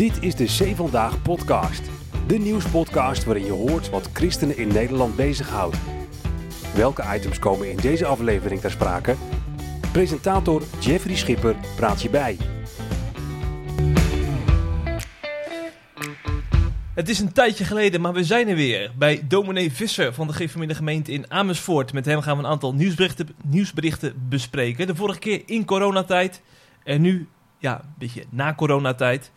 Dit is de Zee Vandaag podcast. De nieuwspodcast waarin je hoort wat christenen in Nederland bezighoudt. Welke items komen in deze aflevering ter sprake? Presentator Jeffrey Schipper praat je bij. Het is een tijdje geleden, maar we zijn er weer. Bij dominee Visser van de Gereformeerde Gemeente in Amersfoort. Met hem gaan we een aantal nieuwsberichten, nieuwsberichten bespreken. De vorige keer in coronatijd. En nu, ja, een beetje na coronatijd.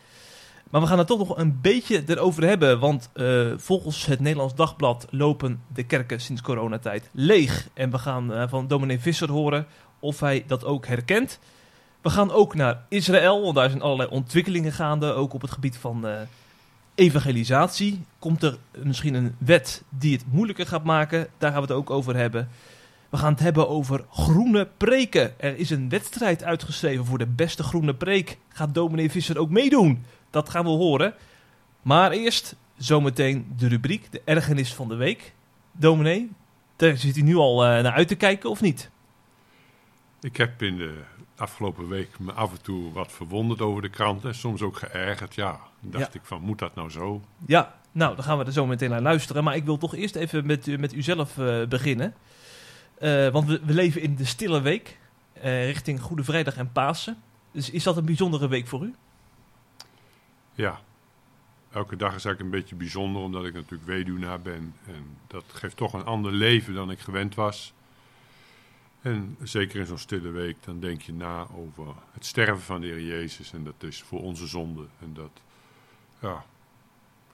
Maar we gaan het toch nog een beetje erover hebben. Want uh, volgens het Nederlands Dagblad lopen de kerken sinds coronatijd leeg. En we gaan uh, van dominee Visser horen of hij dat ook herkent. We gaan ook naar Israël, want daar zijn allerlei ontwikkelingen gaande. Ook op het gebied van... Uh, evangelisatie. Komt er misschien een wet die het moeilijker gaat maken? Daar gaan we het ook over hebben. We gaan het hebben over groene preken. Er is een wedstrijd uitgeschreven voor de beste groene preek. Gaat dominee Visser ook meedoen? Dat gaan we horen. Maar eerst zometeen de rubriek, de ergernis van de week. Dominee, daar zit u nu al uh, naar uit te kijken of niet? Ik heb in de afgelopen week me af en toe wat verwonderd over de krant en soms ook geërgerd. Ja, dacht Ja. ik van, moet dat nou zo? Ja, nou, dan gaan we er zo meteen naar luisteren. Maar ik wil toch eerst even met, u- met uzelf eh, beginnen. Eh, want we, we leven in de stille week, eh, richting Goede Vrijdag en Pasen. Dus is dat een bijzondere week voor u? Ja, elke dag is eigenlijk een beetje bijzonder omdat ik natuurlijk weduwnaar ben. En dat geeft toch een ander leven dan ik gewend was. En zeker in zo'n stille week, dan denk je na over het sterven van de Heer Jezus. En dat is voor onze zonde. En dat ja,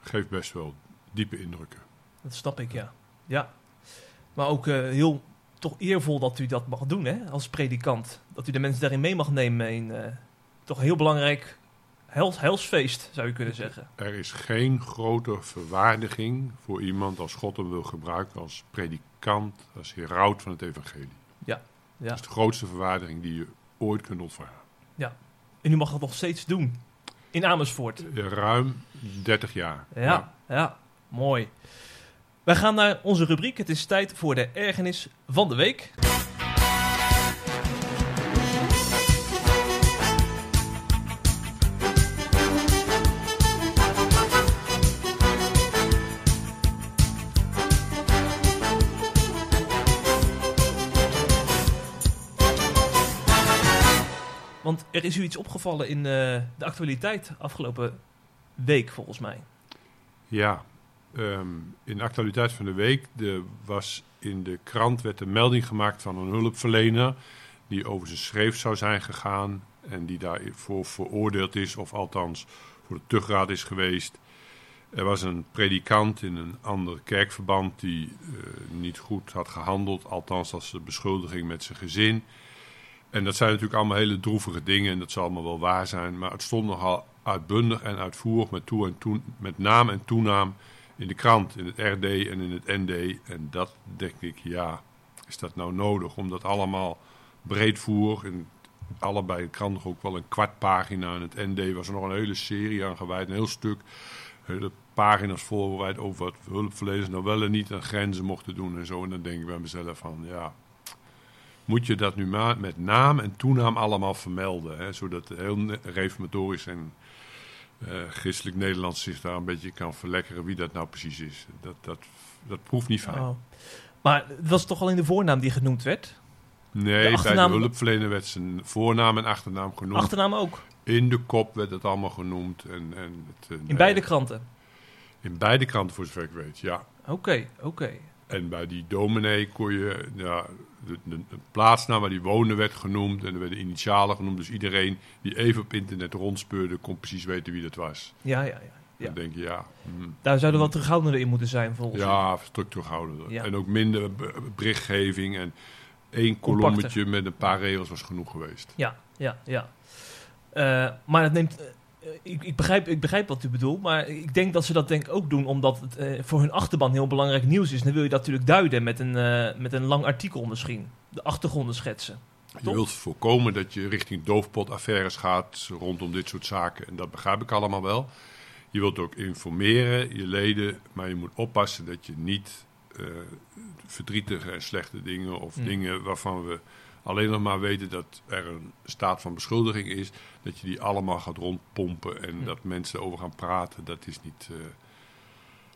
geeft best wel diepe indrukken. Dat snap ik, ja. Ja. Maar ook eh, heel toch eervol dat u dat mag doen, hè, als predikant. Dat u de mensen daarin mee mag nemen in eh, toch heel belangrijk heils, heilsfeest, zou je kunnen zeggen. Er is geen grotere verwaardiging voor iemand als God hem wil gebruiken als predikant, als heraut van het evangelie. Ja. Dat is de grootste verwaardiging die je ooit kunt ontvangen. En u mag dat nog steeds doen. In Amersfoort. Ruim 30 jaar. Ja, ja, mooi. Wij gaan naar onze rubriek. Het is tijd voor de ergernis van de week. Want er is u iets opgevallen in eh, de actualiteit afgelopen week, volgens mij. Ja, ehm, in de actualiteit van de week de, was in de krant werd een melding gemaakt van een hulpverlener die over zijn schreef zou zijn gegaan en die daarvoor veroordeeld is, of althans voor de tuchtraad is geweest. Er was een predikant in een ander kerkverband die eh, niet goed had gehandeld, althans als de beschuldiging met zijn gezin. En dat zijn natuurlijk allemaal hele droevige dingen en dat zal allemaal wel waar zijn, maar het stond nogal uitbundig en uitvoerig met, toe en toe, met naam en toenaam in de krant, in het RD en in het ND. En dat denk ik, ja, is dat nou nodig om dat allemaal breedvoerig, in allebei de kranten ook wel een kwart pagina. In het ND was er nog een hele serie aan gewijd, een heel stuk, hele pagina's voorbereid over wat hulpverleners nou wel en niet aan grenzen mochten doen en zo. En dan denk ik bij mezelf van, ja, moet je dat nu maar met naam en toenaam allemaal vermelden, hè, zodat heel reformatorisch en eh, christelijk Nederlands zich daar een beetje kan verlekkeren wie dat nou precies is. Dat, dat, dat proeft niet fijn. Oh. Maar het was toch alleen de voornaam die genoemd werd? nee, bij achternaam- de hulpverlener werd zijn voornaam en achternaam genoemd. Achternaam ook. In de kop werd het allemaal genoemd. En, en het, In nee, beide kranten. In beide kranten, voor zover ik weet, ja. Oké, oké. En bij die dominee kon je, ja, de, de, de plaatsnaam waar die woonde werd genoemd en er werden initialen genoemd. Dus iedereen die even op internet rondspeurde, kon precies weten wie dat was. Ja, ja, ja. Ja. Dan denk je, ja, hm, Daar zouden wat terughoudender in moeten zijn, volgens mij. ja, stuk terughoudender. Ja. En ook minder berichtgeving en één kolommetje met een paar regels was genoeg geweest. Ja, ja, ja. Eh, maar het neemt... eh, ik, ik, begrijp, ik begrijp wat u bedoelt, maar ik denk dat ze dat denk ook doen omdat het eh, voor hun achterban heel belangrijk nieuws is. Dan wil je dat natuurlijk duiden met een, eh, met een lang artikel misschien. De achtergronden schetsen. Je wilt voorkomen dat je richting doofpotaffaires gaat rondom dit soort zaken. En dat begrijp ik allemaal wel. Je wilt ook informeren, je leden, maar je moet oppassen dat je niet eh, verdrietige en slechte dingen of Hmm. dingen waarvan we alleen nog maar weten dat er een staat van beschuldiging is, dat je die allemaal gaat rondpompen en dat mensen erover gaan praten, dat is niet eh,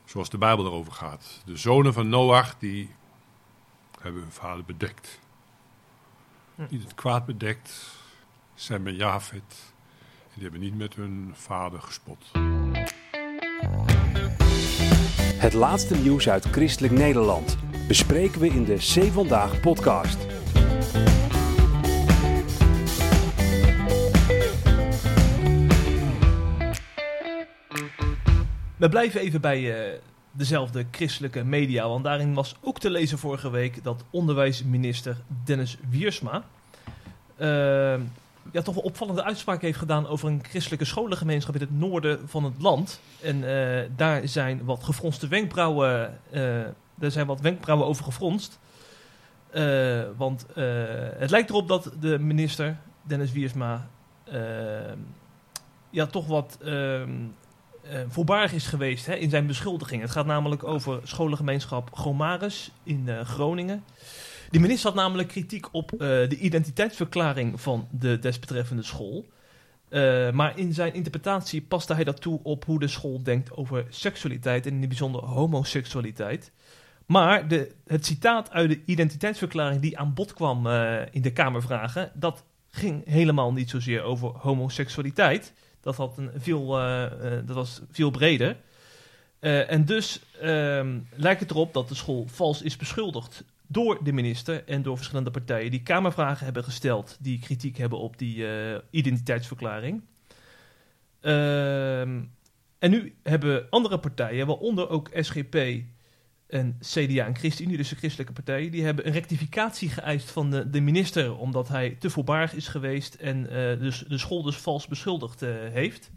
zoals de Bijbel erover gaat. De zonen van Noach, die hebben hun vader bedekt. Hm. Niet het kwaad bedekt, Sem en Jafet. En die hebben niet met hun vader gespot. Het laatste nieuws uit Christelijk Nederland bespreken we in de C Vandaag podcast. We blijven even bij eh, dezelfde christelijke media, want daarin was ook te lezen vorige week dat onderwijsminister Dennis Wiersma eh, ja, toch wel opvallende uitspraak heeft gedaan over een christelijke scholengemeenschap in het noorden van het land. En eh, daar zijn wat gefronste wenkbrauwen, daar zijn wat wenkbrauwen over gefronst. Want het lijkt erop dat de minister, Dennis Wiersma, ja, toch wat eh, voorbarig is geweest hè, in zijn beschuldiging. Het gaat namelijk over scholengemeenschap Gomaris in eh, Groningen. De minister had namelijk kritiek op eh, de identiteitsverklaring van de desbetreffende school. Maar in zijn interpretatie paste hij dat toe op hoe de school denkt over seksualiteit en in het bijzonder homoseksualiteit. Maar de, het citaat uit de identiteitsverklaring die aan bod kwam in de Kamervragen, dat ging helemaal niet zozeer over homoseksualiteit. Dat, had een veel, eh, eh, dat was veel breder. Eh, en dus ehm, lijkt het erop dat de school vals is beschuldigd door de minister en door verschillende partijen die Kamervragen hebben gesteld, die kritiek hebben op die identiteitsverklaring. Ehm, en nu hebben andere partijen, waaronder ook SGP en CDA en ChristenUnie, dus de christelijke partijen, die hebben een rectificatie geëist van de, de minister, omdat hij te voorbarig is geweest en dus de school dus vals beschuldigd eh, heeft.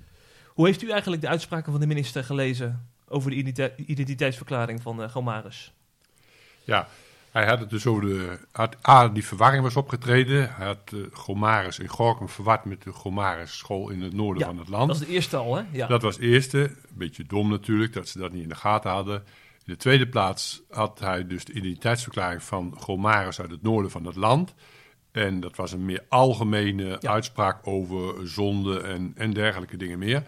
Hoe heeft u eigenlijk de uitspraken van de minister gelezen over de identite- identiteitsverklaring van Gomaris? Ja, hij had het dus over de. Had, A, die verwarring was opgetreden. Hij had uh, Gomaris in Gorkum verward met de Gomaris school in het noorden Ja, van het land. Dat is de eerste al, hè? Ja. Dat was het eerste. Een beetje dom natuurlijk dat ze dat niet in de gaten hadden. In de tweede plaats had hij dus de identiteitsverklaring van Gomaris uit het noorden van het land. En dat was een meer algemene Ja. uitspraak over zonde en, en dergelijke dingen meer.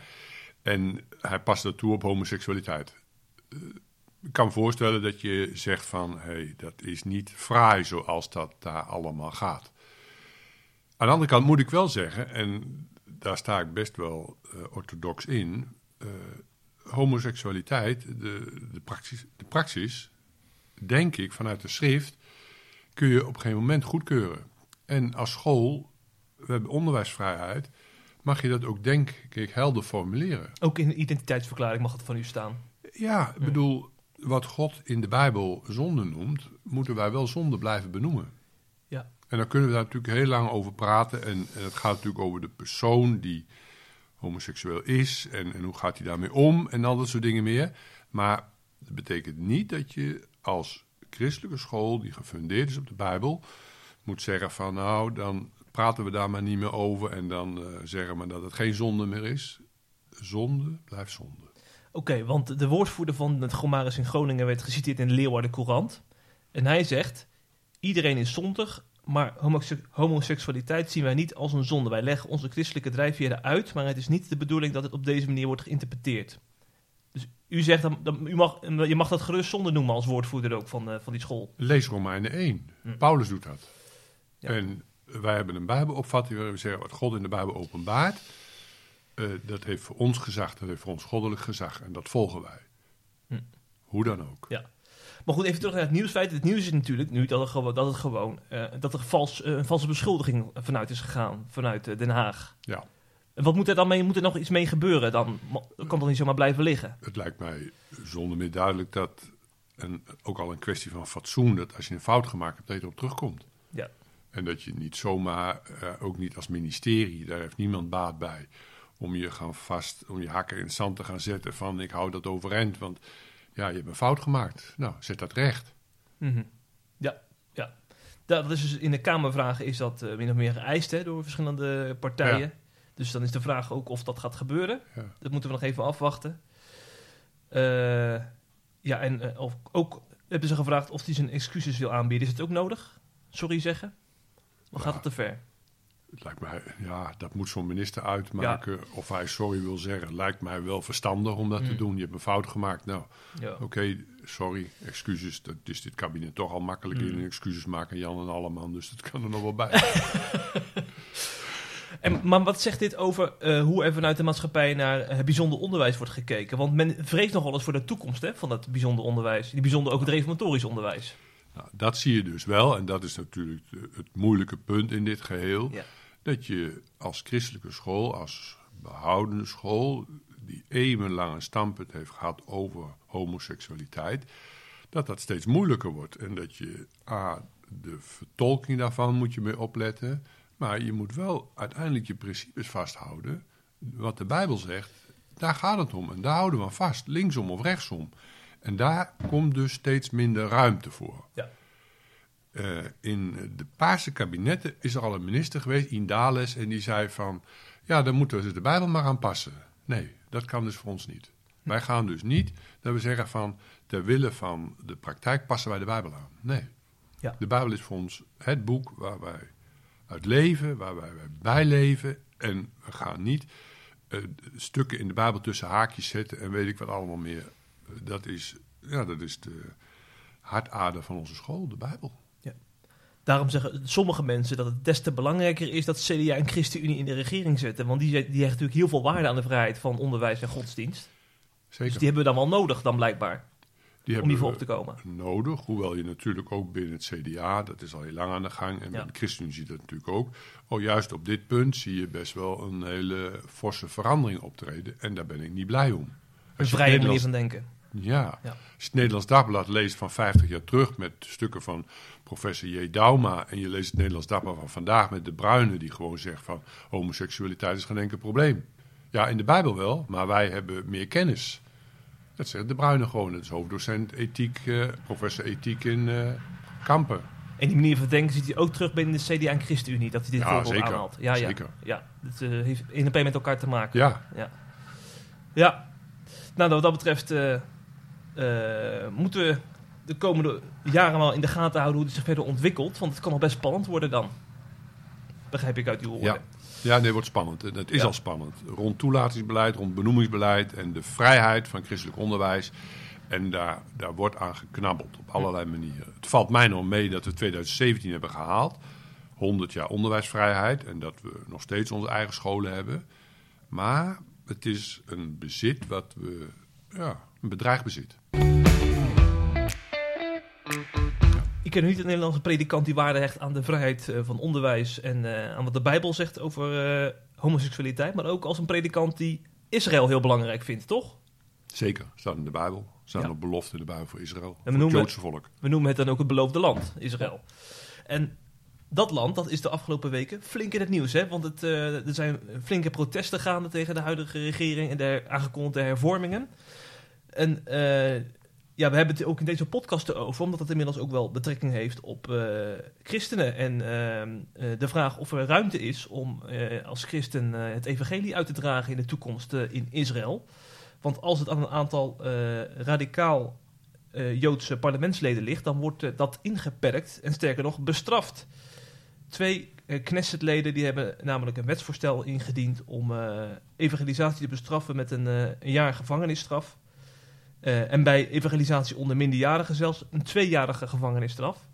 En hij paste dat toe op homoseksualiteit. Eh, ik kan me voorstellen dat je zegt van, hé, hey, dat is niet fraai zoals dat daar allemaal gaat. Aan de andere kant moet ik wel zeggen, en daar sta ik best wel eh, orthodox in, eh, homoseksualiteit, de, de, praxis, de praxis, denk ik, vanuit de schrift, kun je op geen moment goedkeuren. En als school, we hebben onderwijsvrijheid, mag je dat ook denk ik helder formuleren. Ook in de identiteitsverklaring mag het van u staan. Ja, ik bedoel, wat God in de Bijbel zonde noemt, moeten wij wel zonde blijven benoemen. Ja. En dan kunnen we daar natuurlijk heel lang over praten. En, en het gaat natuurlijk over de persoon die homoseksueel is. En, en hoe gaat hij daarmee om en al dat soort dingen meer. Maar dat betekent niet dat je als christelijke school, die gefundeerd is op de Bijbel, moet zeggen van nou, dan praten we daar maar niet meer over. En dan eh, zeggen we dat het geen zonde meer is. Zonde blijft zonde. Oké, want de woordvoerder van het Gomaris in Groningen werd geciteerd in de Leeuwarden Courant. En hij zegt, iedereen is zondig, maar homose- homoseksualiteit zien wij niet als een zonde. Wij leggen onze christelijke drijfveren uit, maar het is niet de bedoeling dat het op deze manier wordt geïnterpreteerd. Dus u zegt, dan, dan, u mag, je mag dat gerust zonde noemen als woordvoerder ook van, eh, van die school. Lees Romeinen 1. Hm. Paulus doet dat. Ja. En wij hebben een Bijbelopvatting waarin we zeggen wat God in de Bijbel openbaart. eh, dat heeft voor ons gezag, dat heeft voor ons goddelijk gezag. En dat volgen wij. Hm. Hoe dan ook. Maar goed, even terug naar het nieuwsfeit. Het nieuws is natuurlijk nu dat, er gewoon, dat het gewoon eh, dat er vals, eh, een valse beschuldiging vanuit is gegaan, vanuit eh, Den Haag. Ja. En wat moet er dan mee? Moet er nog iets mee gebeuren? Dan dat kan toch niet zomaar blijven liggen? Het lijkt mij zonder meer duidelijk dat, en ook al een kwestie van fatsoen, dat als je een fout gemaakt hebt, dat je erop terugkomt. Ja. En dat je niet zomaar, ook niet als ministerie, daar heeft niemand baat bij, om je gaan vast, om je hakken in het zand te gaan zetten van ik hou dat overeind, want ja, je hebt een fout gemaakt. Nou, zet dat recht. Mhm. Ja, ja. Dat is dus in de Kamervragen is dat eh, min of meer geëist hè, door verschillende partijen. Ja. Dus dan is de vraag ook of dat gaat gebeuren. Ja. Dat moeten we nog even afwachten. Eh, ja, en eh, of, ook hebben ze gevraagd of hij zijn excuses wil aanbieden. Is het ook nodig? Sorry zeggen? Of gaat het te ver? Lijkt mij, ja, dat moet zo'n minister uitmaken. Of hij sorry wil zeggen. Lijkt mij wel verstandig om dat te Mm. doen. Je hebt een fout gemaakt. Nou, Ja. oké, sorry, excuses. Dat is dit kabinet toch al makkelijk Mm. in. Excuses maken Jan en Alleman, dus dat kan er nog wel bij. En, maar wat zegt dit over eh, hoe er vanuit de maatschappij naar het bijzonder onderwijs wordt gekeken? Want men vreest nog wel eens voor de toekomst hè, van dat bijzonder onderwijs. Die bijzonder ook het reformatorisch onderwijs. Nou, dat zie je dus wel. En dat is natuurlijk het moeilijke punt in dit geheel. Ja. Dat je als christelijke school, als behoudende school... die eeuwenlang een standpunt heeft gehad over homoseksualiteit... dat dat steeds moeilijker wordt. En dat je, a, de vertolking daarvan moet je mee opletten... maar je moet wel uiteindelijk je principes vasthouden. Wat de Bijbel zegt, daar gaat het om. En daar houden we aan vast, linksom of rechtsom. En daar komt dus steeds minder ruimte voor. Ja. Eh, in de Paarse kabinetten is er al een minister geweest, Indales, en die zei van... ja, dan moeten we de Bijbel maar aanpassen. Nee, dat kan dus voor ons niet. Wij gaan dus niet dat we zeggen van... ter wille van de praktijk passen wij de Bijbel aan. Nee. Ja. De Bijbel is voor ons het boek waar wij uit leven, waar wij bij leven. En we gaan niet eh, stukken in de Bijbel tussen haakjes zetten en weet ik wat allemaal meer. Dat is, ja, dat is de hartader van onze school, de Bijbel. Daarom zeggen sommige mensen dat het des te belangrijker is dat CDA en ChristenUnie in de regering zitten. Want die, die hechten natuurlijk heel veel waarde aan de vrijheid van onderwijs en godsdienst. Zeker. Dus die hebben we dan wel nodig dan blijkbaar, Die om hebben die voor we op te komen. nodig. Hoewel je natuurlijk ook binnen het CDA, dat is al heel lang aan de gang. En Ja. bij de ChristenUnie zie je dat natuurlijk ook. Oh, juist op dit punt zie je best wel een hele forse verandering optreden. En daar ben ik niet blij om. Een Als vrije manier van denken. Ja. Ja. Als je het Nederlands Dagblad leest van 50 jaar terug met stukken van professor J. Dauma. En je leest het Nederlands Dagblad van vandaag met de Bruyne die gewoon zegt van homoseksualiteit is geen enkel probleem. Ja, in de Bijbel wel, maar wij hebben meer kennis. Dat zegt de Bruyne gewoon. Dat is hoofddocent ethiek, eh, professor ethiek in eh, Kampen. En die manier van denken ziet hij ook terug binnen de CDA en ChristenUnie, dat hij dit Ja, voorbeeld zeker. aanhaalt. Ja, ja. Zeker. Ja, het eh, heeft in en met elkaar te maken. Ja, Ja. Nou, wat dat betreft moeten we de komende jaren wel in de gaten houden hoe het zich verder ontwikkelt. Want het kan nog best spannend worden dan. Begrijp ik uit uw woorden. Ja. ja, nee, wordt spannend. En Het is Ja. al spannend. Rond toelatingsbeleid, rond benoemingsbeleid en de vrijheid van christelijk onderwijs. En daar, daar wordt aan geknabbeld op allerlei manieren. Het valt mij nog mee dat we 2017 hebben gehaald. 100 jaar onderwijsvrijheid en dat we nog steeds onze eigen scholen hebben. Maar het is een bezit wat we, ja, een bedreigd bezit. Ik ken niet een Nederlandse predikant die waarde hecht aan de vrijheid eh, van onderwijs en eh, aan wat de Bijbel zegt over eh, homoseksualiteit. Maar ook als een predikant die Israël heel belangrijk vindt, toch? Zeker, staat in de Bijbel. Staan Ja. ook beloften in de Bijbel voor Israël. we het Joodse volk. We noemen het dan ook het beloofde land, Israël. En dat land, dat is de afgelopen weken flink in het nieuws. Hè? Want het, er zijn flinke protesten gaande tegen de huidige regering en de aangekondigde hervormingen. En ja, we hebben het ook in deze podcast over, omdat het inmiddels ook wel betrekking heeft op eh, christenen. En ehm, eh, de vraag of er ruimte is om eh, als christen het evangelie uit te dragen in de toekomst in Israël. Want als het aan een aantal radicaal Joodse parlementsleden ligt, dan wordt dat ingeperkt en sterker nog bestraft. Twee Knessetleden die hebben namelijk een wetsvoorstel ingediend om evangelisatie te bestraffen met een, een jaar gevangenisstraf. Eh, en bij evangelisatie onder minderjarigen zelfs een tweejarige gevangenisstraf.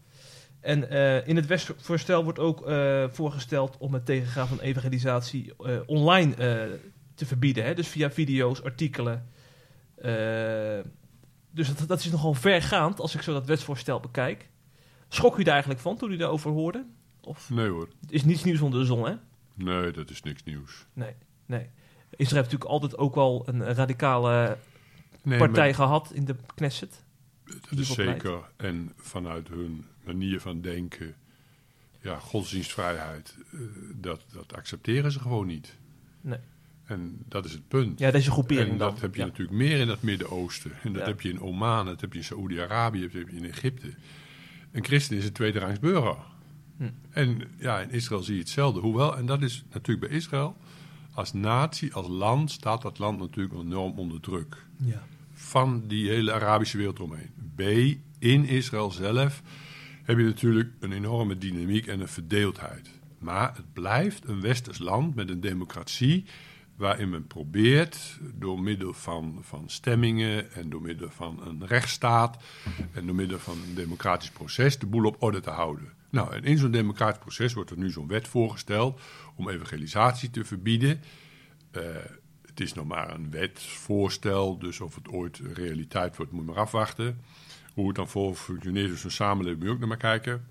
En eh, in het wetsvoorstel wordt ook eh, voorgesteld om het tegengaan van evangelisatie online te verbieden. Hè? Dus via video's, artikelen. Dus dat, dat is nogal vergaand als ik zo dat wetsvoorstel bekijk. Schrok u daar eigenlijk van toen u daarover hoorde? Of Nee hoor, het is niets nieuws onder de zon, hè? nee, dat is niks nieuws. Nee, nee. Israël heeft natuurlijk altijd ook wel een radicale Nee, partij maar gehad in de Knesset. dat is zeker. En vanuit hun manier van denken, ja, godsdienstvrijheid, eh, dat, dat accepteren ze gewoon niet. Nee. En dat is het punt. Ja, deze groepering en dat dan. heb je Ja. natuurlijk meer in het Midden-Oosten. En dat Ja. heb je in Oman, dat heb je in Saoedi-Arabië, dat heb je in Egypte. Een christen is een tweederangs burger. Hm. En ja, in Israël zie je hetzelfde. Hoewel, en dat is natuurlijk bij Israël, als natie, als land, staat dat land natuurlijk enorm onder druk. Ja. Van die hele Arabische wereld omheen. B, in Israël zelf heb je natuurlijk een enorme dynamiek en een verdeeldheid. Maar het blijft een westers land met een democratie waarin men probeert door middel van, van stemmingen en door middel van een rechtsstaat en door middel van een democratisch proces de boel op orde te houden. Nou, en in zo'n democratisch proces wordt er nu zo'n wet voorgesteld om evangelisatie te verbieden. Uh, het is nog maar een wetsvoorstel, dus of het ooit realiteit wordt, moet maar afwachten. Hoe het dan voor functioneert, dus een samenleving moet je ook naar maar kijken.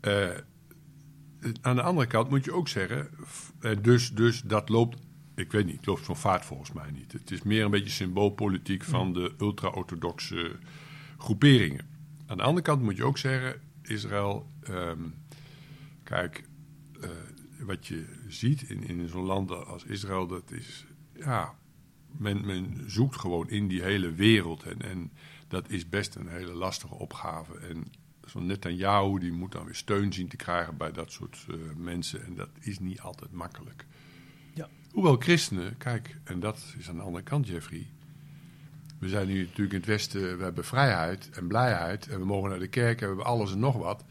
Uh, aan de andere kant moet je ook zeggen, dus, dus dat loopt ik weet niet, het loopt zo'n vaart volgens mij niet. Het is meer een beetje symboolpolitiek van de ultra-orthodoxe groeperingen. Aan de andere kant moet je ook zeggen, Israël, ehm, kijk, uh, wat je ziet in, in zo'n land als Israël, dat is, ja, men, men zoekt gewoon in die hele wereld. En, en dat is best een hele lastige opgave. En zo'n Netanyahu, die moet dan weer steun zien te krijgen bij dat soort uh, mensen. En dat is niet altijd makkelijk. Hoewel christenen, kijk, en dat is aan de andere kant, Jeffrey. We zijn nu natuurlijk in het Westen, we hebben vrijheid en blijheid. En we mogen naar de kerk en we hebben alles en nog wat.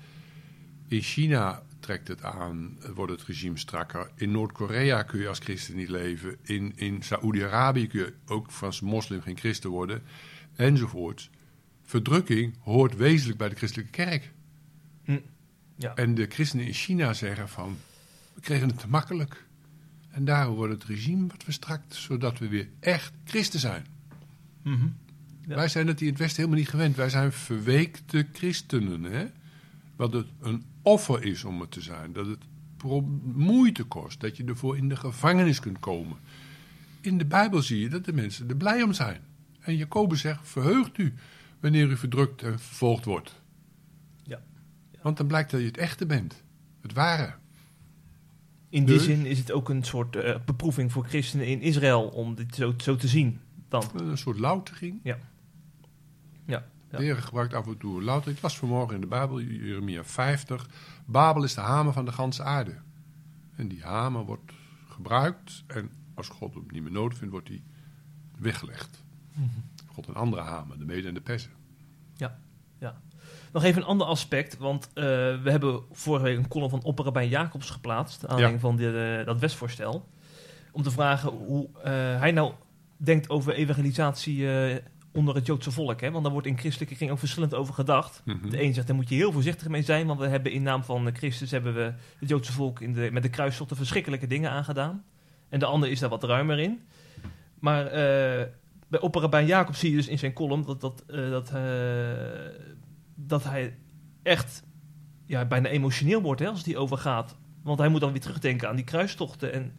In China trekt het aan, wordt het regime strakker. In Noord-Korea kun je als christen niet leven. In, in Saoedi-Arabië kun je ook als moslim geen christen worden. Enzovoort. Verdrukking hoort wezenlijk bij de christelijke kerk. Hm. Ja. En de christenen in China zeggen van, we kregen het te makkelijk. En daarom wordt het regime wat verstrakt, zodat we weer echt christen zijn. Mhm. Wij zijn dat in het Westen helemaal niet gewend. Wij zijn verweekte christenen. Hè? Wat het een offer is om het te zijn. Dat het moeite kost. Dat je ervoor in de gevangenis kunt komen. In de Bijbel zie je dat de mensen er blij om zijn. En Jacobus zegt: verheugt u wanneer u verdrukt en vervolgd wordt. Ja. ja. Want dan blijkt dat je het echte bent. Het ware. In die zin is het ook een soort uh, beproeving voor christenen in Israël om dit zo, zo te zien. Dan. Een soort loutering. Ja. ja. Ja. De Heer gebruikt af en toe loutering. Ik las vanmorgen in de Bijbel, Jeremia 50. Babel is de hamer van de ganse aarde. En die hamer wordt gebruikt en als God hem niet meer nodig vindt, wordt hij weggelegd. Mm God een andere hamer, de mede en de persen. Ja, ja. Nog even een ander aspect, want uh, we hebben vorige week een column van Opperabijn Jacobs geplaatst, aan van de, uh, dat wetsvoorstel, om te vragen hoe uh, hij nou denkt over evangelisatie onder het Joodse volk. Hè? Want daar wordt in christelijke kring ook verschillend over gedacht. Mm -hmm. De een zegt, daar moet je heel voorzichtig mee zijn, want we hebben in naam van Christus hebben we het Joodse volk in de, met de kruisstochten verschrikkelijke dingen aangedaan. En de ander is daar wat ruimer in. Maar bij Opperabijn Jacobs zie je dus in zijn column dat, dat, dat dat hij echt ja, bijna emotioneel wordt hè, als die overgaat. Want hij moet dan weer terugdenken aan die kruistochten en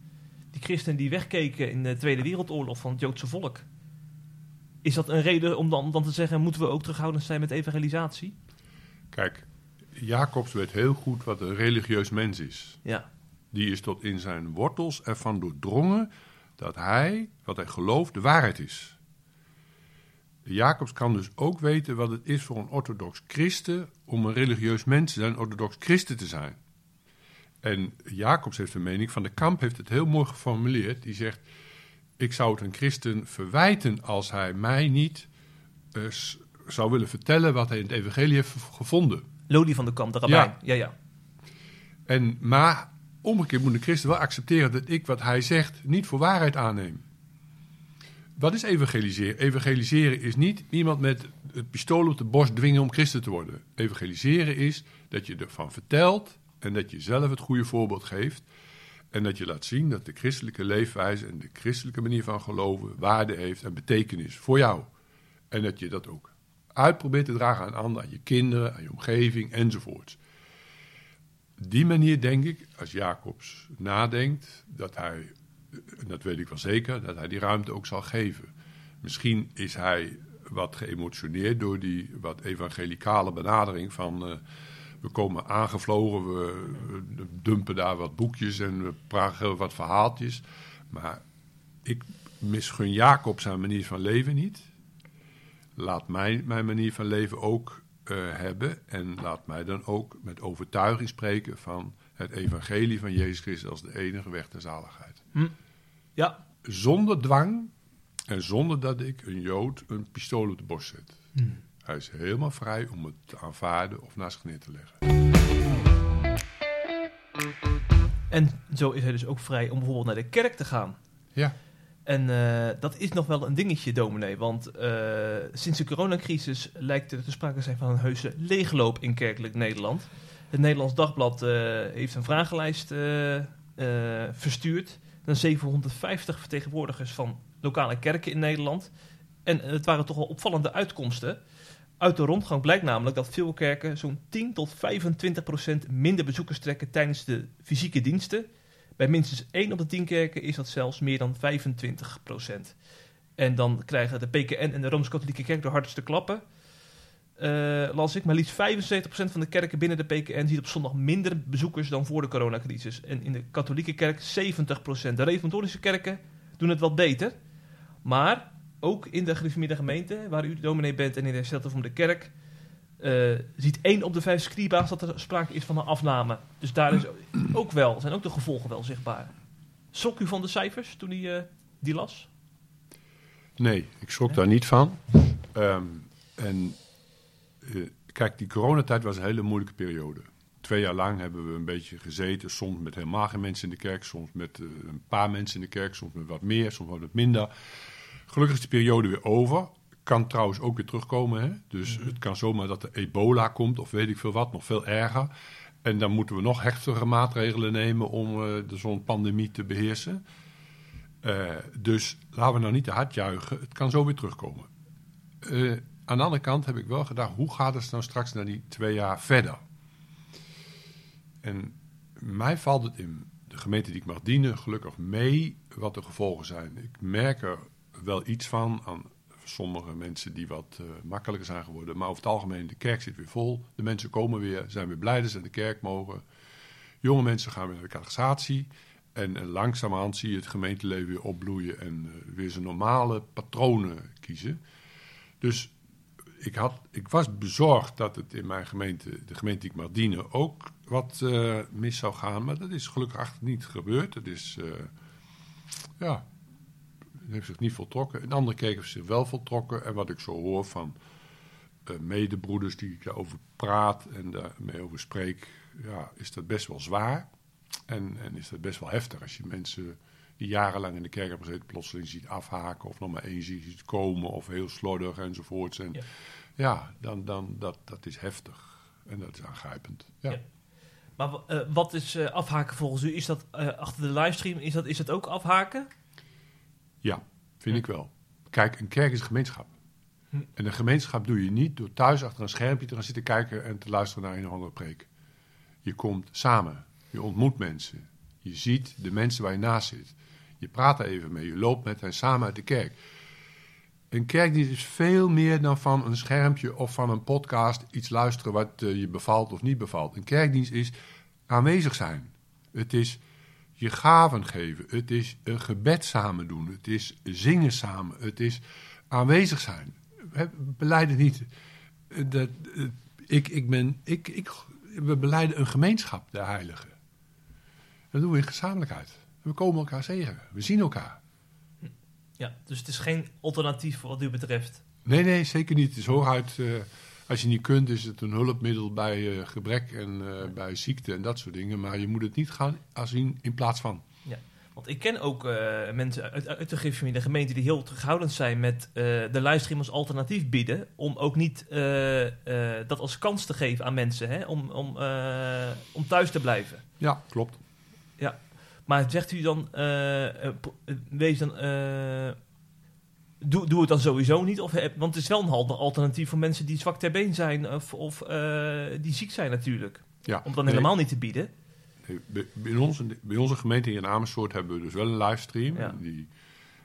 die christenen die wegkeken in de Tweede Wereldoorlog van het Joodse volk. Is dat een reden om dan, om dan te zeggen, moeten we ook terughoudend zijn met evangelisatie? Kijk, Jacobs weet heel goed wat een religieus mens is. Ja. Die is tot in zijn wortels ervan doordrongen dat hij, wat hij gelooft, de waarheid is. Jacobs kan dus ook weten wat het is voor een orthodox christen om een religieus mens te zijn, orthodox christen te zijn. En Jacobs heeft een mening, Van de Kamp heeft het heel mooi geformuleerd. Die zegt, ik zou het een christen verwijten als hij mij niet uh, zou willen vertellen wat hij in het evangelie heeft gevonden. Lodi van de Kamp, de rabbijn. Ja. ja, ja. En, maar omgekeerd moet een christen wel accepteren dat ik wat hij zegt niet voor waarheid aanneem. Wat is evangeliseren? Evangeliseren is niet iemand met het pistool op de borst dwingen om christen te worden. Evangeliseren is dat je ervan vertelt en dat je zelf het goede voorbeeld geeft. En dat je laat zien dat de christelijke leefwijze en de christelijke manier van geloven waarde heeft en betekenis voor jou. En dat je dat ook uitprobeert te dragen aan anderen, aan je kinderen, aan je omgeving enzovoort. Die manier denk ik, als Jacobs nadenkt, dat hij en dat weet ik wel zeker, dat hij die ruimte ook zal geven. Misschien is hij wat geëmotioneerd door die wat evangelicale benadering van... Uh, we komen aangevlogen, we, dumpen daar wat boekjes en we praten wat verhaaltjes. Maar ik misgun Jacob zijn manier van leven niet. Laat mij mijn manier van leven ook uh, hebben. En laat mij dan ook met overtuiging spreken van het evangelie van Jezus Christus als de enige weg ter zaligheid. Hm. Ja. Zonder dwang en zonder dat ik een Jood een pistool op de borst zet. Hm. Hij is helemaal vrij om het te aanvaarden of naast zich neer te leggen. En zo is hij dus ook vrij om bijvoorbeeld naar de kerk te gaan. Ja. En eh, dat is nog wel een dingetje, dominee. Want eh, sinds de coronacrisis lijkt er te sprake zijn van een heuse leegloop in kerkelijk Nederland. Het Nederlands Dagblad eh, heeft een vragenlijst verstuurd naar 750 vertegenwoordigers van lokale kerken in Nederland. En het waren toch wel opvallende uitkomsten. Uit de rondgang blijkt namelijk dat veel kerken zo'n 10 tot 25 procent minder bezoekers trekken tijdens de fysieke diensten. Bij minstens 1 op de 10 kerken is dat zelfs meer dan 25 procent. En dan krijgen de PKN en de Rooms-Katholieke Kerk de hardste klappen. Eh, las ik, maar liefst 75% van de kerken binnen de PKN ziet op zondag minder bezoekers dan voor de coronacrisis. En in de katholieke kerk 70%. De reformatorische kerken doen het wat beter. Maar ook in de gereformeerde gemeente, waar u dominee bent en in de herstelte van de kerk, eh, ziet 1 op de 5 scriba's dat er sprake is van een afname. Dus daar is ook wel, zijn ook de gevolgen wel zichtbaar. Schrok u van de cijfers toen u eh, die las? Nee, ik schrok daar niet van. Ehm, en eh, kijk, die coronatijd was een hele moeilijke periode. Twee jaar lang hebben we een beetje gezeten. Soms met helemaal geen mensen in de kerk. Soms met een paar mensen in de kerk. Soms met wat meer, soms wat minder. Gelukkig is die periode weer over. Kan trouwens ook weer terugkomen. Hè? Dus het kan zomaar dat er ebola komt of weet ik veel wat. Nog veel erger. En dan moeten we nog heftigere maatregelen nemen om eh, de zo'n pandemie te beheersen. Eh, dus laten we nou niet te hard juichen. Het kan zo weer terugkomen. Eh, aan de andere kant heb ik wel gedacht, hoe gaat het nou straks naar die twee jaar verder? En mij valt het in de gemeente die ik mag dienen gelukkig mee wat de gevolgen zijn. Ik merk er wel iets van aan sommige mensen die wat eh, makkelijker zijn geworden. Maar over het algemeen, de kerk zit weer vol. De mensen komen weer, zijn weer blij dat ze naar de kerk mogen. Jonge mensen gaan weer naar de catechisatie. En, en langzamerhand zie je het gemeenteleven weer opbloeien en eh, weer zijn normale patronen kiezen. Dus ik, had, ik was bezorgd dat het in mijn gemeente, de gemeente die ik mag dienen, ook wat eh, mis zou gaan. Maar dat is gelukkig niet gebeurd. Het is, eh, ja, heeft zich niet voltrokken. In andere kerken heeft zich wel voltrokken. En wat ik zo hoor van eh, medebroeders die ik daarover praat en daarmee over spreek, ja, is dat best wel zwaar. En, en is dat best wel heftig als je mensen die jarenlang in de kerk hebben gezeten, plotseling ziet afhaken of nog maar één ziet komen of heel slordig enzovoorts. En Ja. ja, dan, dan dat, dat is heftig en dat is aangrijpend. Ja. Ja. Maar eh, wat is eh, afhaken volgens u? Is dat achter de livestream, is dat, is dat ook afhaken? Ja, vind ik wel. Kijk, een kerk is een gemeenschap. Hm. En een gemeenschap doe je niet door thuis achter een schermpje te gaan zitten kijken en te luisteren naar een of andere preek. Je komt samen, je ontmoet mensen, je ziet de mensen waar je naast zit. Je praat er even mee, je loopt met hen samen uit de kerk. Een kerkdienst is veel meer dan van een schermpje of van een podcast iets luisteren wat eh, je bevalt of niet bevalt. Een kerkdienst is aanwezig zijn. Het is je gaven geven. Het is een gebed samen doen. Het is zingen samen. Het is aanwezig zijn. We beleiden niet. Dat, eh, ik, ik ben, ik, ik, we beleiden een gemeenschap, de heiligen. Dat doen we in gezamenlijkheid. We komen elkaar tegen. We zien elkaar. Ja, dus het is geen alternatief wat u betreft. Nee, nee, zeker niet. Het is hooguit, eh, als je niet kunt, is het een hulpmiddel bij eh, gebrek en eh, bij ziekte en dat soort dingen. Maar je moet het niet gaan zien in plaats van. Want ik ken ook eh, mensen uit, uit de gereformeerde gemeente die heel terughoudend zijn met de livestream als alternatief bieden. Om ook niet dat als kans te geven aan mensen, hè, om, om, om thuis te blijven. Ja, klopt. Maar zegt u dan, eh, wees dan, doe, doe het dan sowieso niet? Of, want het is wel een al- alternatief voor mensen die zwak ter been zijn of, of eh, die ziek zijn natuurlijk. Ja. Om dan Nee. helemaal niet te bieden. Nee, bij, bij onze, bij onze gemeente hier in Amersfoort hebben we dus wel een livestream. Ja. Die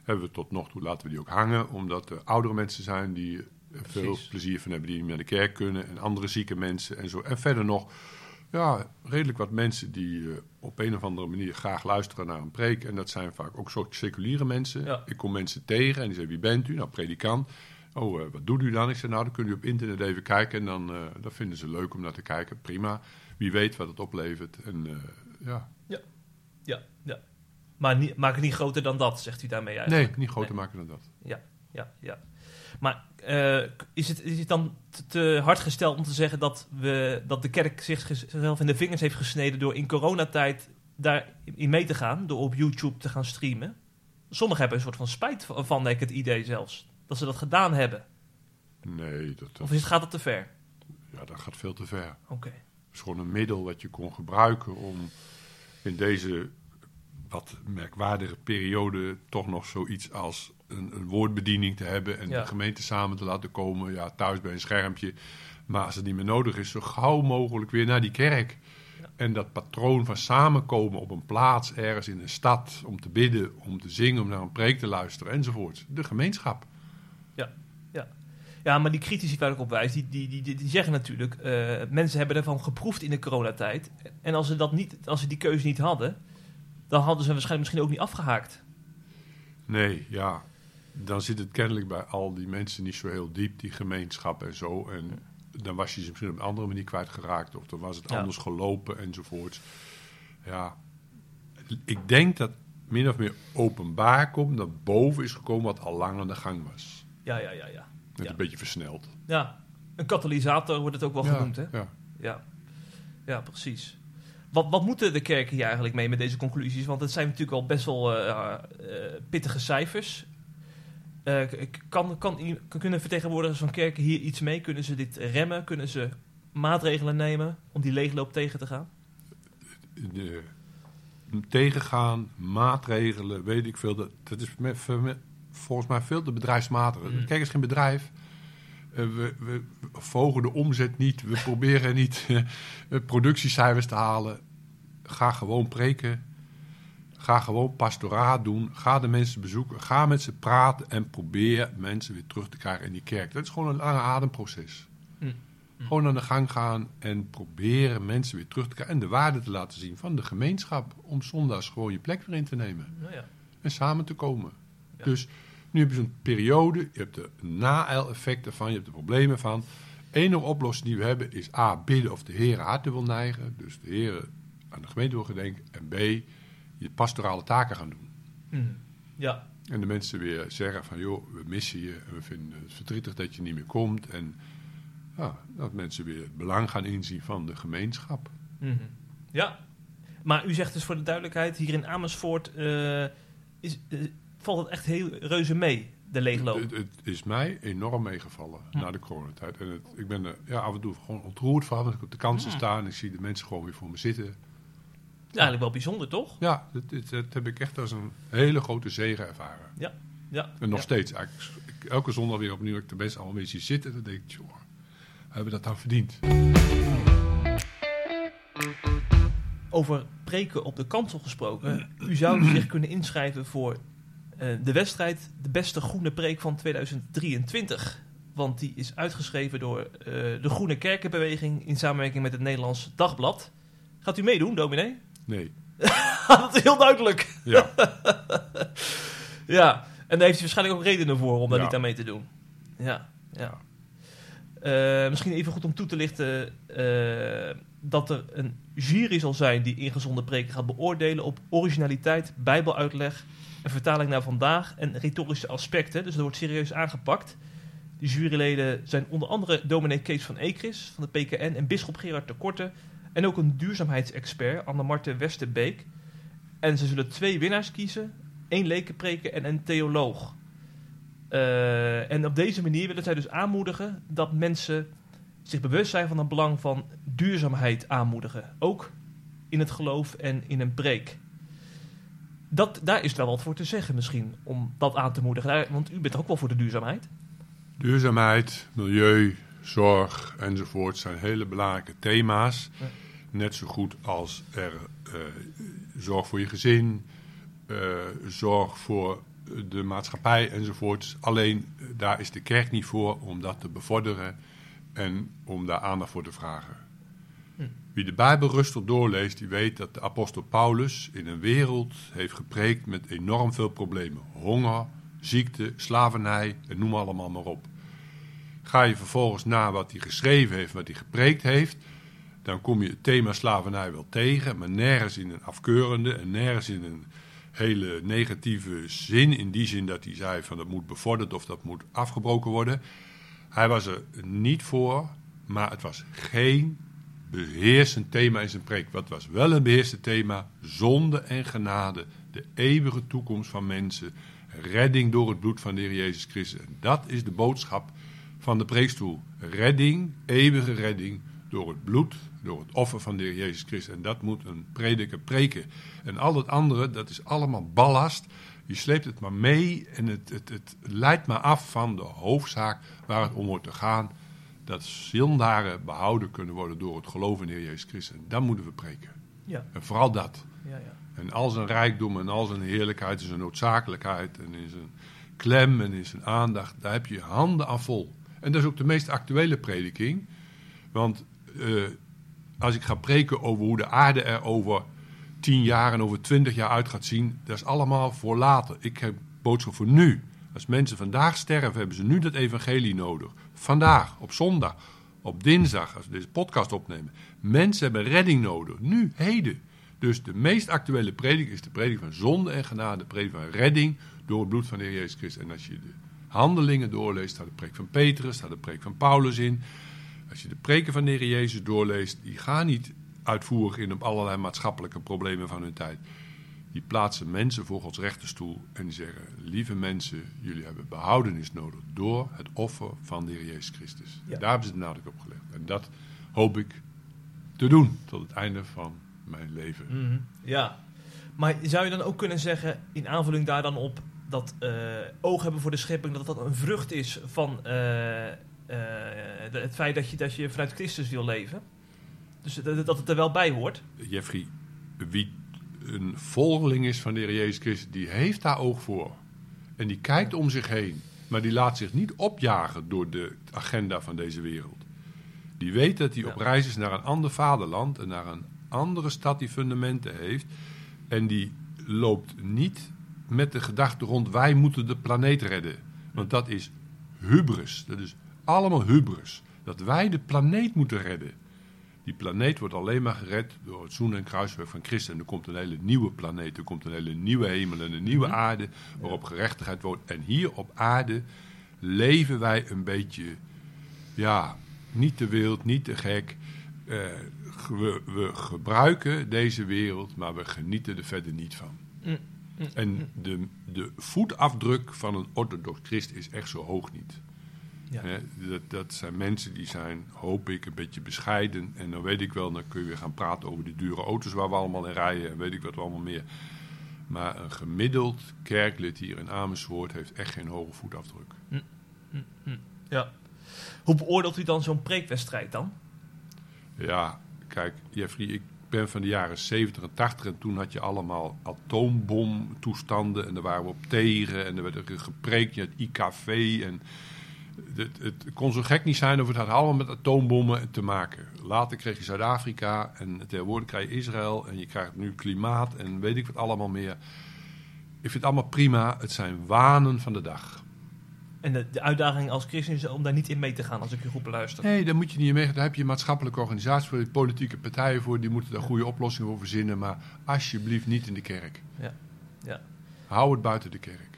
hebben we tot nog toe, laten we die ook hangen. Omdat er oudere mensen zijn die er veel plezier van hebben. Die niet naar de kerk kunnen. En andere zieke mensen en zo. En verder nog, ja, redelijk wat mensen die eh, op een of andere manier graag luisteren naar een preek. En dat zijn vaak ook soort seculiere mensen. Ja. Ik kom mensen tegen en die zeggen, wie bent u? Nou, predikant. Oh, eh, wat doet u dan? Ik zeg, nou, dan kunt u op internet even kijken. En dan eh, dat vinden ze leuk om naar te kijken. Prima. Wie weet wat het oplevert. En eh, ja, Ja, ja. Maar niet, maak het niet groter dan dat, zegt u daarmee eigenlijk. Nee, niet groter maken dan dat. ja, ja. Maar eh, is, het, is het dan te, hard gesteld om te zeggen dat, we, dat de kerk zichzelf in de vingers heeft gesneden door in coronatijd daarin mee te gaan, door op YouTube te gaan streamen? Sommigen hebben een soort van spijt van, denk ik, het idee zelfs, dat ze dat gedaan hebben. Nee, dat, dat, Of is het, gaat het te ver? ja, dat gaat veel te ver. Oké. Het is gewoon een middel wat je kon gebruiken om in deze wat merkwaardige periode toch nog zoiets als een, een woordbediening te hebben en Ja. de gemeente samen te laten komen. Ja, thuis bij een schermpje. Maar als het niet meer nodig is, zo gauw mogelijk weer naar die kerk. Ja. En dat patroon van samenkomen op een plaats ergens in een stad om te bidden, om te zingen, om naar een preek te luisteren enzovoort. De gemeenschap. Ja, maar die critici waar ik op wijs, die, die, die, zeggen natuurlijk... eh, mensen hebben ervan geproefd in de coronatijd. En als ze, dat niet, als ze die keuze niet hadden... dan hadden ze waarschijnlijk misschien ook niet afgehaakt. Nee, ja. Dan zit het kennelijk bij al die mensen niet zo heel diep, die gemeenschap en zo. En dan was je ze misschien op een andere manier kwijtgeraakt. Of dan was het Ja. anders gelopen enzovoort. Ja, ik denk dat min of meer openbaar komt, dat boven is gekomen wat al lang aan de gang was. Ja, ja, ja, ja. Ja. een beetje versneld. Ja, een katalysator wordt het ook wel ja, genoemd, hè? Ja. Ja, ja precies. Wat, wat moeten de kerken hier eigenlijk mee met deze conclusies? Want het zijn natuurlijk al best wel eh, eh, pittige cijfers. Eh, kan, kan, kunnen vertegenwoordigers van kerken hier iets mee? Kunnen ze dit remmen? Kunnen ze maatregelen nemen om die leegloop tegen te gaan? de, tegengaan, maatregelen, weet ik veel. Dat, dat is me- voor me- volgens mij veel te bedrijfsmatig. Mm. Kijk, het is geen bedrijf. Eh, we, we volgen de omzet niet. We proberen niet eh, productiecijfers te halen. Ga gewoon preken. Ga gewoon pastoraat doen. Ga de mensen bezoeken. Ga met ze praten en probeer mensen weer terug te krijgen in die kerk. Dat is gewoon een lange ademproces. Mm. Gewoon aan de gang gaan en proberen mensen weer terug te krijgen. En de waarde te laten zien van de gemeenschap. Om zondags gewoon je plek weer in te nemen. Nou ja. En samen te komen. Ja. Dus nu heb je zo'n periode. Je hebt de na-effecten van. Je hebt de problemen van. Enige oplossing die we hebben is A. Bidden of de Heer harten wil neigen. Dus de Heer aan de gemeente wil gedenken. En B. Je pastorale taken gaan doen. Mhm. Ja, En de mensen weer zeggen van joh, we missen je en we vinden het verdrietig dat je niet meer komt. En ja, dat mensen weer het belang gaan inzien van de gemeenschap. Mhm. Ja, maar u zegt dus voor de duidelijkheid, hier in Amersfoort eh, is, eh, valt het echt heel reuze mee, de leegloop. Het, het is mij enorm meegevallen na de coronatijd. En het, ik ben er ja, af en toe gewoon ontroerd van. Als ik op de kansen Ja. sta en ik zie de mensen gewoon weer voor me zitten. Ja, eigenlijk wel bijzonder, toch? Ja, dat, heb ik echt als een hele grote zegen ervaren. Ja. En nog ja. steeds. Elke zondag weer opnieuw ik de mensen allemaal weer zie zitten. Dan denk ik, joh, hebben we dat dan verdiend? Over preken op de kansel gesproken. U zou zich kunnen inschrijven voor eh, de wedstrijd De Beste Groene Preek van 2023. Want die is uitgeschreven door eh, de Groene Kerkenbeweging in samenwerking met het Nederlands Dagblad. Gaat u meedoen, dominee? Nee. dat is heel duidelijk. Ja, Ja, en daar heeft hij waarschijnlijk ook redenen voor om daar Ja. niet aan mee te doen. Ja, ja. Eh, misschien even goed om toe te lichten eh, dat er een jury zal zijn die ingezonde preken gaat beoordelen op originaliteit, bijbeluitleg, een vertaling naar vandaag en retorische aspecten. Dus dat wordt serieus aangepakt. De juryleden zijn onder andere dominee Kees van Ekris van de PKN en bisschop Gerard de Korte en ook een duurzaamheidsexpert, Anne-Marte Westerbeek. En ze zullen twee winnaars kiezen één lekenpreker en een theoloog. Eh, en op deze manier willen zij dus aanmoedigen dat mensen zich bewust zijn van het belang van duurzaamheid aanmoedigen. Ook in het geloof en in een preek. Dat, daar is wel wat voor te zeggen misschien, om dat aan te moedigen. Want u bent ook wel voor de duurzaamheid. duurzaamheid, milieu, zorg enzovoort zijn hele belangrijke thema's. Ja. Net zo goed als er eh, zorg voor je gezin, eh, zorg voor de maatschappij enzovoort. Alleen eh, daar is de kerk niet voor om dat te bevorderen en om daar aandacht voor te vragen. Hm. Wie de Bijbel rustig doorleest, die weet dat de apostel Paulus in een wereld heeft gepreekt met enorm veel problemen. Honger, ziekte, slavernij en noem allemaal maar op. Ga je vervolgens na wat hij geschreven heeft, wat hij gepreekt heeft, dan kom je het thema slavernij wel tegen, maar nergens in een afkeurende en nergens in een hele negatieve zin. In die zin dat hij zei van dat moet bevorderd of dat moet afgebroken worden. Hij was er niet voor, maar het was geen beheersend thema in zijn preek. Wat was wel een beheersend thema? Zonde en genade. De eeuwige toekomst van mensen. Redding door het bloed van de Heer Jezus Christus. En dat is de boodschap van de preekstoel. Redding, eeuwige redding door het bloed, door het offer van de Heer Jezus Christus. En dat moet een prediker preken. En al het andere, dat is allemaal ballast. Je sleept het maar mee en het, het, het leidt maar af van de hoofdzaak waar het om wordt te gaan. Dat zondaren behouden kunnen worden door het geloof in de Heer Jezus Christus. En dat moeten we preken. Ja, En vooral dat. ja, ja. En al zijn rijkdom en al zijn heerlijkheid en zijn noodzakelijkheid en in zijn klem en in zijn aandacht, daar heb je handen aan vol. En dat is ook de meest actuele prediking. Want eh, als ik ga preken over hoe de aarde er over tien jaar en over twintig jaar uit gaat zien, dat is allemaal voor later. Ik heb boodschap voor nu. Als mensen vandaag sterven, hebben ze nu dat evangelie nodig. Vandaag, op zondag, op dinsdag, als we deze podcast opnemen. Mensen hebben redding nodig, nu, heden. Dus de meest actuele predik is de predik van zonde en genade, de predik van redding door het bloed van de Heer Jezus Christus. En als je de handelingen doorleest, staat de preek van Petrus, staat de preek van Paulus in. Als je de preken van de Heer Jezus doorleest, die gaan niet uitvoerig in op allerlei maatschappelijke problemen van hun tijd. Die plaatsen mensen voor Gods rechterstoel en die zeggen: Lieve mensen, jullie hebben behoudenis nodig door het offer van de Heer Jezus Christus. Ja. Daar hebben ze de nadruk op gelegd. En dat hoop ik te doen tot het einde van mijn leven. Mhm. Ja, maar zou je dan ook kunnen zeggen, in aanvulling daar dan op, dat eh, oog hebben voor de schepping, dat dat een vrucht is van eh, eh, het feit dat je, dat je vanuit Christus wil leven? Dus dat, dat het er wel bij hoort? Jeffrey, wie een volgeling is van de Heer Jezus Christus, die heeft daar oog voor. En die kijkt om zich heen. Maar die laat zich niet opjagen door de agenda van deze wereld. Die weet dat hij Ja. op reis is naar een ander vaderland en naar een andere stad die fundamenten heeft. En die loopt niet met de gedachte rond wij moeten de planeet redden. Want dat is hubris. Dat is allemaal hubris. Dat wij de planeet moeten redden. Die planeet wordt alleen maar gered door het zoen- en kruiswerk van Christus. En er komt een hele nieuwe planeet, er komt een hele nieuwe hemel en een nieuwe Mhm. aarde waarop gerechtigheid wordt. En hier op aarde leven wij een beetje, ja, niet te wild, niet te gek. Eh, we, we gebruiken deze wereld, maar we genieten er verder niet van. Mm, En de, de voetafdruk van een orthodox christ is echt zo hoog niet. Ja. Dat, dat zijn mensen die zijn, hoop ik, een beetje bescheiden. En dan weet ik wel, dan kun je weer gaan praten over die dure auto's waar we allemaal in rijden. En weet ik wat allemaal meer. Maar een gemiddeld kerklid hier in Amersfoort heeft echt geen hoge voetafdruk. Ja. Hoe beoordeelt u dan zo'n preekwedstrijd dan? Ja, kijk, Jeffrey, ik ben van de jaren 70 en 80 en toen had je allemaal atoombomtoestanden en daar waren we op tegen en er werd er gepreekt, je had IKV en het, het kon zo gek niet zijn of het had allemaal met atoombommen te maken. Later kreeg je Zuid-Afrika en tegenwoordig krijg je Israël en je krijgt nu klimaat en weet ik wat allemaal meer. Ik vind het allemaal prima, het zijn wanen van de dag. En de, de uitdaging als christen is om daar niet in mee te gaan, als ik u goed beluister. Nee, daar moet je niet in mee. Daar heb je maatschappelijke organisaties voor, politieke partijen voor. Die moeten daar goede oplossingen voor verzinnen. Maar alsjeblieft niet in de kerk. Ja. Ja. Hou het buiten de kerk.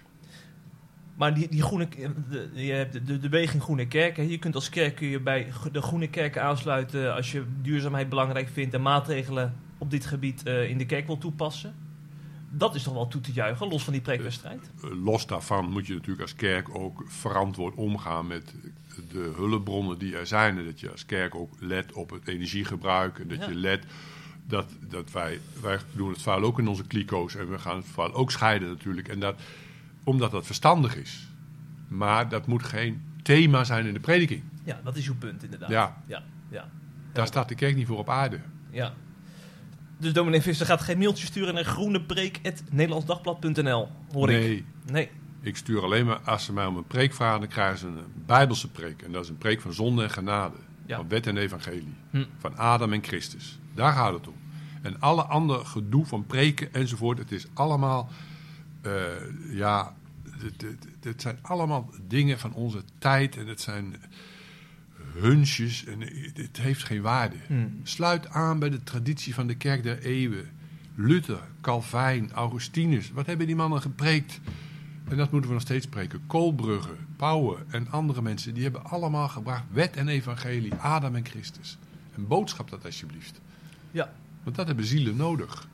Maar die, die groene, de, je hebt de, de, de beweging Groene Kerken. Je kunt als kerk kun je bij de Groene Kerken aansluiten als je duurzaamheid belangrijk vindt en maatregelen op dit gebied eh, in de kerk wil toepassen. Dat is toch wel toe te juichen, los van die preekwedstrijd. Eh, Los daarvan moet je natuurlijk als kerk ook verantwoord omgaan met de hulpbronnen die er zijn. En dat je als kerk ook let op het energiegebruik. En dat Ja. je let dat, dat wij, wij doen het vuil ook in onze kliko's. En we gaan het vuil ook scheiden natuurlijk. En dat, omdat dat verstandig is. Maar dat moet geen thema zijn in de prediking. Ja, dat is uw punt inderdaad. Ja. ja, ja. Daar staat de kerk niet voor op aarde. ja. Dus dominee Visser gaat geen mailtje sturen naar groenepreek.nederlandsdagblad.nl, hoor ik. nee, Nee. ik stuur alleen maar, als ze mij om een preek vragen, dan krijgen ze een bijbelse preek. En dat is een preek van zonde en genade. Ja. Van wet en evangelie. Hm. Van Adam en Christus. Daar gaat het om. En alle andere gedoe van preken enzovoort, het is allemaal, eh, ja, het, het, het zijn allemaal dingen van onze tijd. En het zijn hunches en het heeft geen waarde. Hm. Sluit aan bij de traditie van de kerk der eeuwen. Luther, Calvijn, Augustinus. Wat hebben die mannen gepreekt? En dat moeten we nog steeds spreken. Koolbrugge, Pauwen en andere mensen, die hebben allemaal gebracht wet en evangelie, Adam en Christus. En boodschap dat alsjeblieft. Ja. Want dat hebben zielen nodig.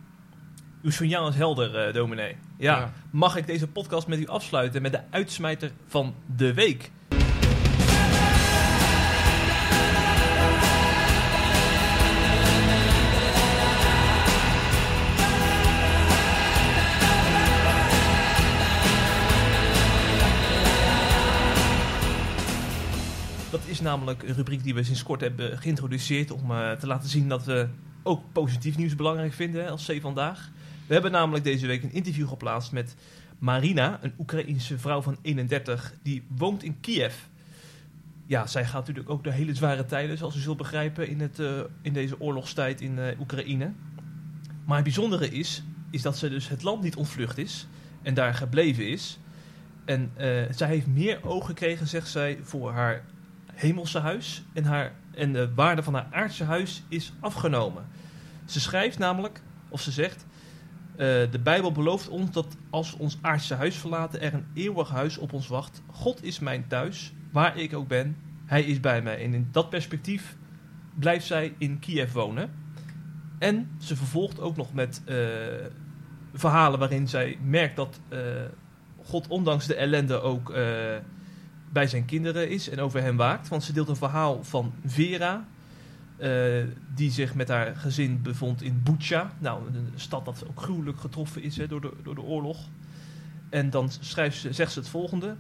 Uw signaal is helder, eh, dominee. Ja. Ja. Mag ik deze podcast met u afsluiten met de uitsmijter van de week? Dat is namelijk een rubriek die we sinds kort hebben geïntroduceerd om eh, te laten zien dat we ook positief nieuws belangrijk vinden hè, als C vandaag. We hebben namelijk deze week een interview geplaatst met Marina, een Oekraïense vrouw van 31, die woont in Kiev. Ja, zij gaat natuurlijk ook door hele zware tijden, zoals u zult begrijpen, in, het, eh, in deze oorlogstijd in eh, Oekraïne. Maar het bijzondere is, is dat ze dus het land niet ontvlucht is en daar gebleven is. En zij heeft meer oog gekregen, zegt zij, voor haar hemelse huis. En, haar, en de waarde van haar aardse huis is afgenomen. Ze schrijft namelijk, of ze zegt... eh, de Bijbel belooft ons dat als we ons aardse huis verlaten... er een eeuwig huis op ons wacht. God is mijn thuis, waar ik ook ben. Hij is bij mij. En in dat perspectief blijft zij in Kiev wonen. En ze vervolgt ook nog met eh, verhalen waarin zij merkt dat eh, God ondanks de ellende ook bij zijn kinderen is en over hen waakt. Want ze deelt een verhaal van Vera, eh, die zich met haar gezin bevond in Bucha. Nou, een stad dat ook gruwelijk getroffen is hè, door, de, door de oorlog. En dan schrijft ze, zegt ze het volgende.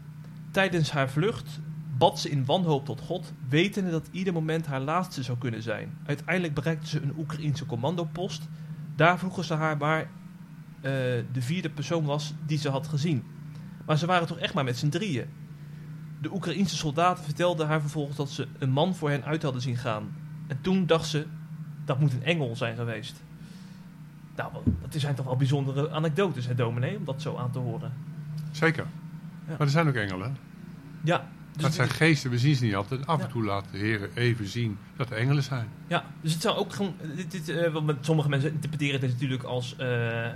Tijdens haar vlucht bad ze in wanhoop tot God, wetende dat ieder moment haar laatste zou kunnen zijn. Uiteindelijk bereikte ze een Oekraïense commandopost. Daar vroegen ze haar waar eh, de vierde persoon was die ze had gezien. Maar ze waren toch echt maar met z'n drieën. De Oekraïense soldaten vertelden haar vervolgens dat ze een man voor hen uit hadden zien gaan. En toen dacht ze, dat moet een engel zijn geweest. Nou, dat zijn toch wel bijzondere anekdotes, hè, dominee, om dat zo aan te horen. Zeker. Ja. Maar er zijn ook engelen. Ja, dus, dat zijn geesten, we zien ze niet altijd. Af Ja. en toe laat de Heer even zien dat er engelen zijn. ja, dus het zou ook gewoon... Dit, dit, eh, sommige mensen interpreteren het natuurlijk als eh,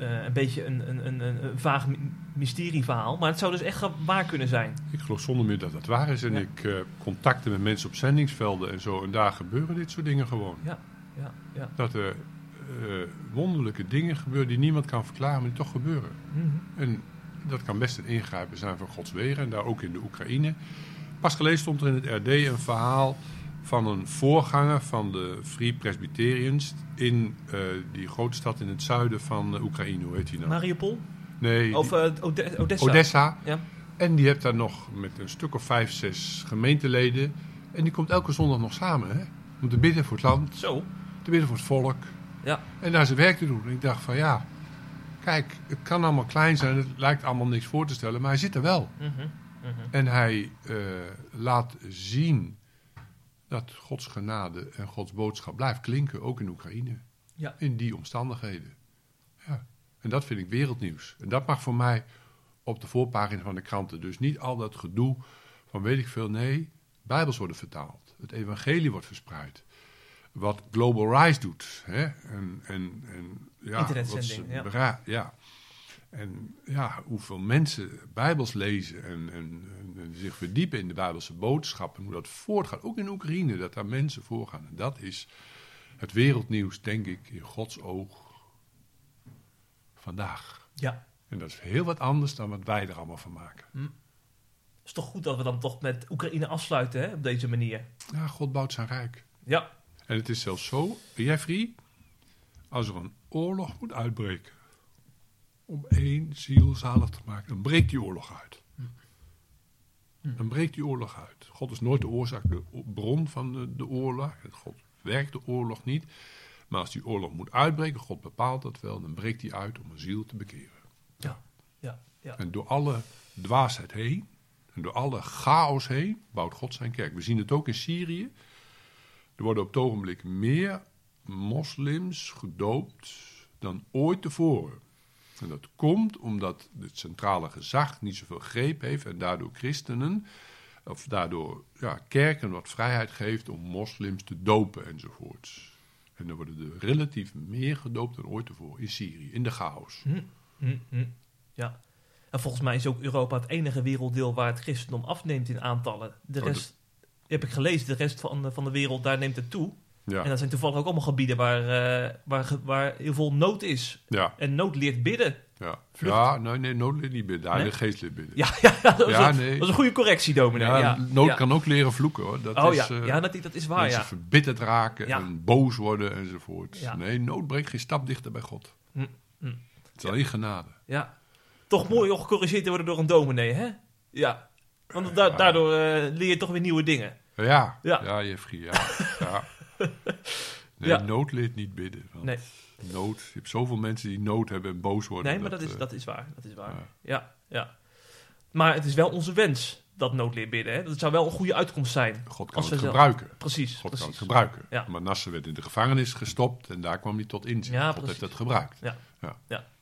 eh, een beetje een, een, een, een vaag my- mysterieverhaal. Maar het zou dus echt waar kunnen zijn. Ik geloof zonder meer dat dat waar is. En Ja. ik eh contacten met mensen op zendingsvelden en zo. En daar gebeuren dit soort dingen gewoon. Ja, ja. Dat er eh, wonderlijke dingen gebeuren die niemand kan verklaren, maar die toch gebeuren. Mhm. En dat kan best een ingrijpen zijn van Gods wegen. En daar ook in de Oekraïne. Pas geleden stond er in het RD een verhaal van een voorganger van de Free Presbyterians in eh, die grote stad in het zuiden van eh, Oekraïne. Hoe heet die nou? Mariupol? Nee, Of eh, Ode- Odessa? Odessa. Ja. En die hebt daar nog met een stuk of vijf, zes gemeenteleden. En die komt elke zondag nog samen. Hè? Om te bidden voor het land, Zo. te bidden voor het volk. Ja. En daar zijn werk te doen. En ik dacht van ja, kijk, het kan allemaal klein zijn. Het lijkt allemaal niks voor te stellen. Maar hij zit er wel. Mhm. Mhm. En hij laat zien dat Gods genade en Gods boodschap blijft klinken. Ook in Oekraïne. Ja. In die omstandigheden. Ja. En dat vind ik wereldnieuws. En dat mag voor mij op de voorpagina van de kranten. Dus niet al dat gedoe van weet ik veel. Nee, Bijbels worden vertaald. Het evangelie wordt verspreid. Wat Global Rise doet. Hè? En, en, en, ja, Internetzending, wat ze ja. ja. En ja, hoeveel mensen Bijbels lezen en, en, zich verdiepen in de Bijbelse boodschap. En hoe dat voortgaat. Ook in Oekraïne, dat daar mensen voorgaan. En dat is het wereldnieuws, denk ik, in Gods oog vandaag. Ja. En dat is heel wat anders dan wat wij er allemaal van maken. Het is toch goed dat we dan toch met Oekraïne afsluiten hè, op deze manier. Ja, God bouwt zijn rijk. Ja. En het is zelfs zo, Jeffrey, als er een oorlog moet uitbreken om één ziel zalig te maken, dan breekt die oorlog uit. Dan breekt die oorlog uit. God is nooit de oorzaak, de bron van de, de oorlog. God werkt de oorlog niet. Maar als die oorlog moet uitbreken, God bepaalt dat wel, dan breekt die uit om een ziel te bekeren. Ja. Ja. Ja. En door alle dwaasheid heen, en door alle chaos heen, bouwt God zijn kerk. We zien het ook in Syrië. Er worden op het ogenblik meer moslims gedoopt dan ooit tevoren. En dat komt omdat het centrale gezag niet zoveel greep heeft en daardoor christenen, of daardoor ja, kerken wat vrijheid geeft om moslims te dopen enzovoorts. En er worden er relatief meer gedoopt dan ooit tevoren in Syrië, in de chaos. Hm, hm, hm. Ja. En volgens mij is ook Europa het enige werelddeel waar het christendom afneemt in aantallen. De Oh, rest, heb ik gelezen, de rest van de, van de wereld, daar neemt het toe. Ja, En dat zijn toevallig ook allemaal gebieden waar, eh, waar, waar heel veel nood is. ja, En nood leert bidden. ja. Vlucht. Ja, nee, nee, nood leert niet bidden. Nee? de geest leert bidden. Ja, ja, ja, dat, was Ja, een, nee. dat was een goede correctie, dominee. Ja, Ja, nood kan ook leren vloeken hoor. Dat Oh is, ja, eh, ja dat, dat is waar, mensen ja. verbitterd raken en boos worden enzovoort. Nee, nood brengt geen stap dichter bij God. Hm, hm. Het is alleen genade. ja. Toch mooi om gecorrigeerd te worden door een dominee, hè? Ja. Want da- daardoor eh, leer je toch weer nieuwe dingen. Ja, Ja. ja, Jeffrey, ja. ja. Nee, Ja. nood leert niet bidden. Nee. nood, je hebt zoveel mensen die nood hebben en boos worden. Nee, maar dat is, eh, dat is waar. Dat is waar. ja. Ja, ja. Maar het is wel onze wens dat nood leert bidden. Hè? Dat zou wel een goede uitkomst zijn. God kan het zelf- gebruiken. Precies. God kan precies. het gebruiken. Ja. Manasse werd in de gevangenis gestopt en daar kwam hij tot inzicht. Ja, God precies. heeft het gebruikt. Ja,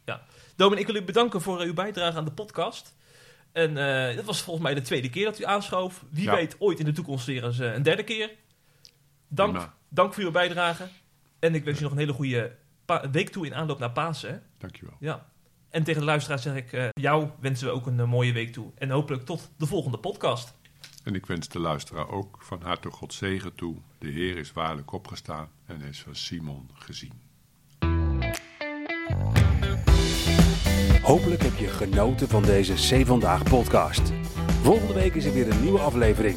ja. Domin, ik wil u bedanken voor eh, uw bijdrage aan de podcast. En eh dat was volgens mij de tweede keer dat u aanschoof. Wie Ja. weet, ooit in de toekomst weer eens een derde keer. Dank, Prima. Dank voor uw bijdrage. En ik wens u nog een hele goede week toe in aanloop naar Pasen. hè. Dankjewel. Ja. En tegen de luisteraars zeg ik, eh, jou wensen we ook een eh, mooie week toe. En hopelijk tot de volgende podcast. En ik wens de luisteraar ook van harte God zegen toe. De Heer is waarlijk opgestaan en is van Simon gezien. Hopelijk heb je genoten van deze C Vandaag podcast. Volgende week is er weer een nieuwe aflevering.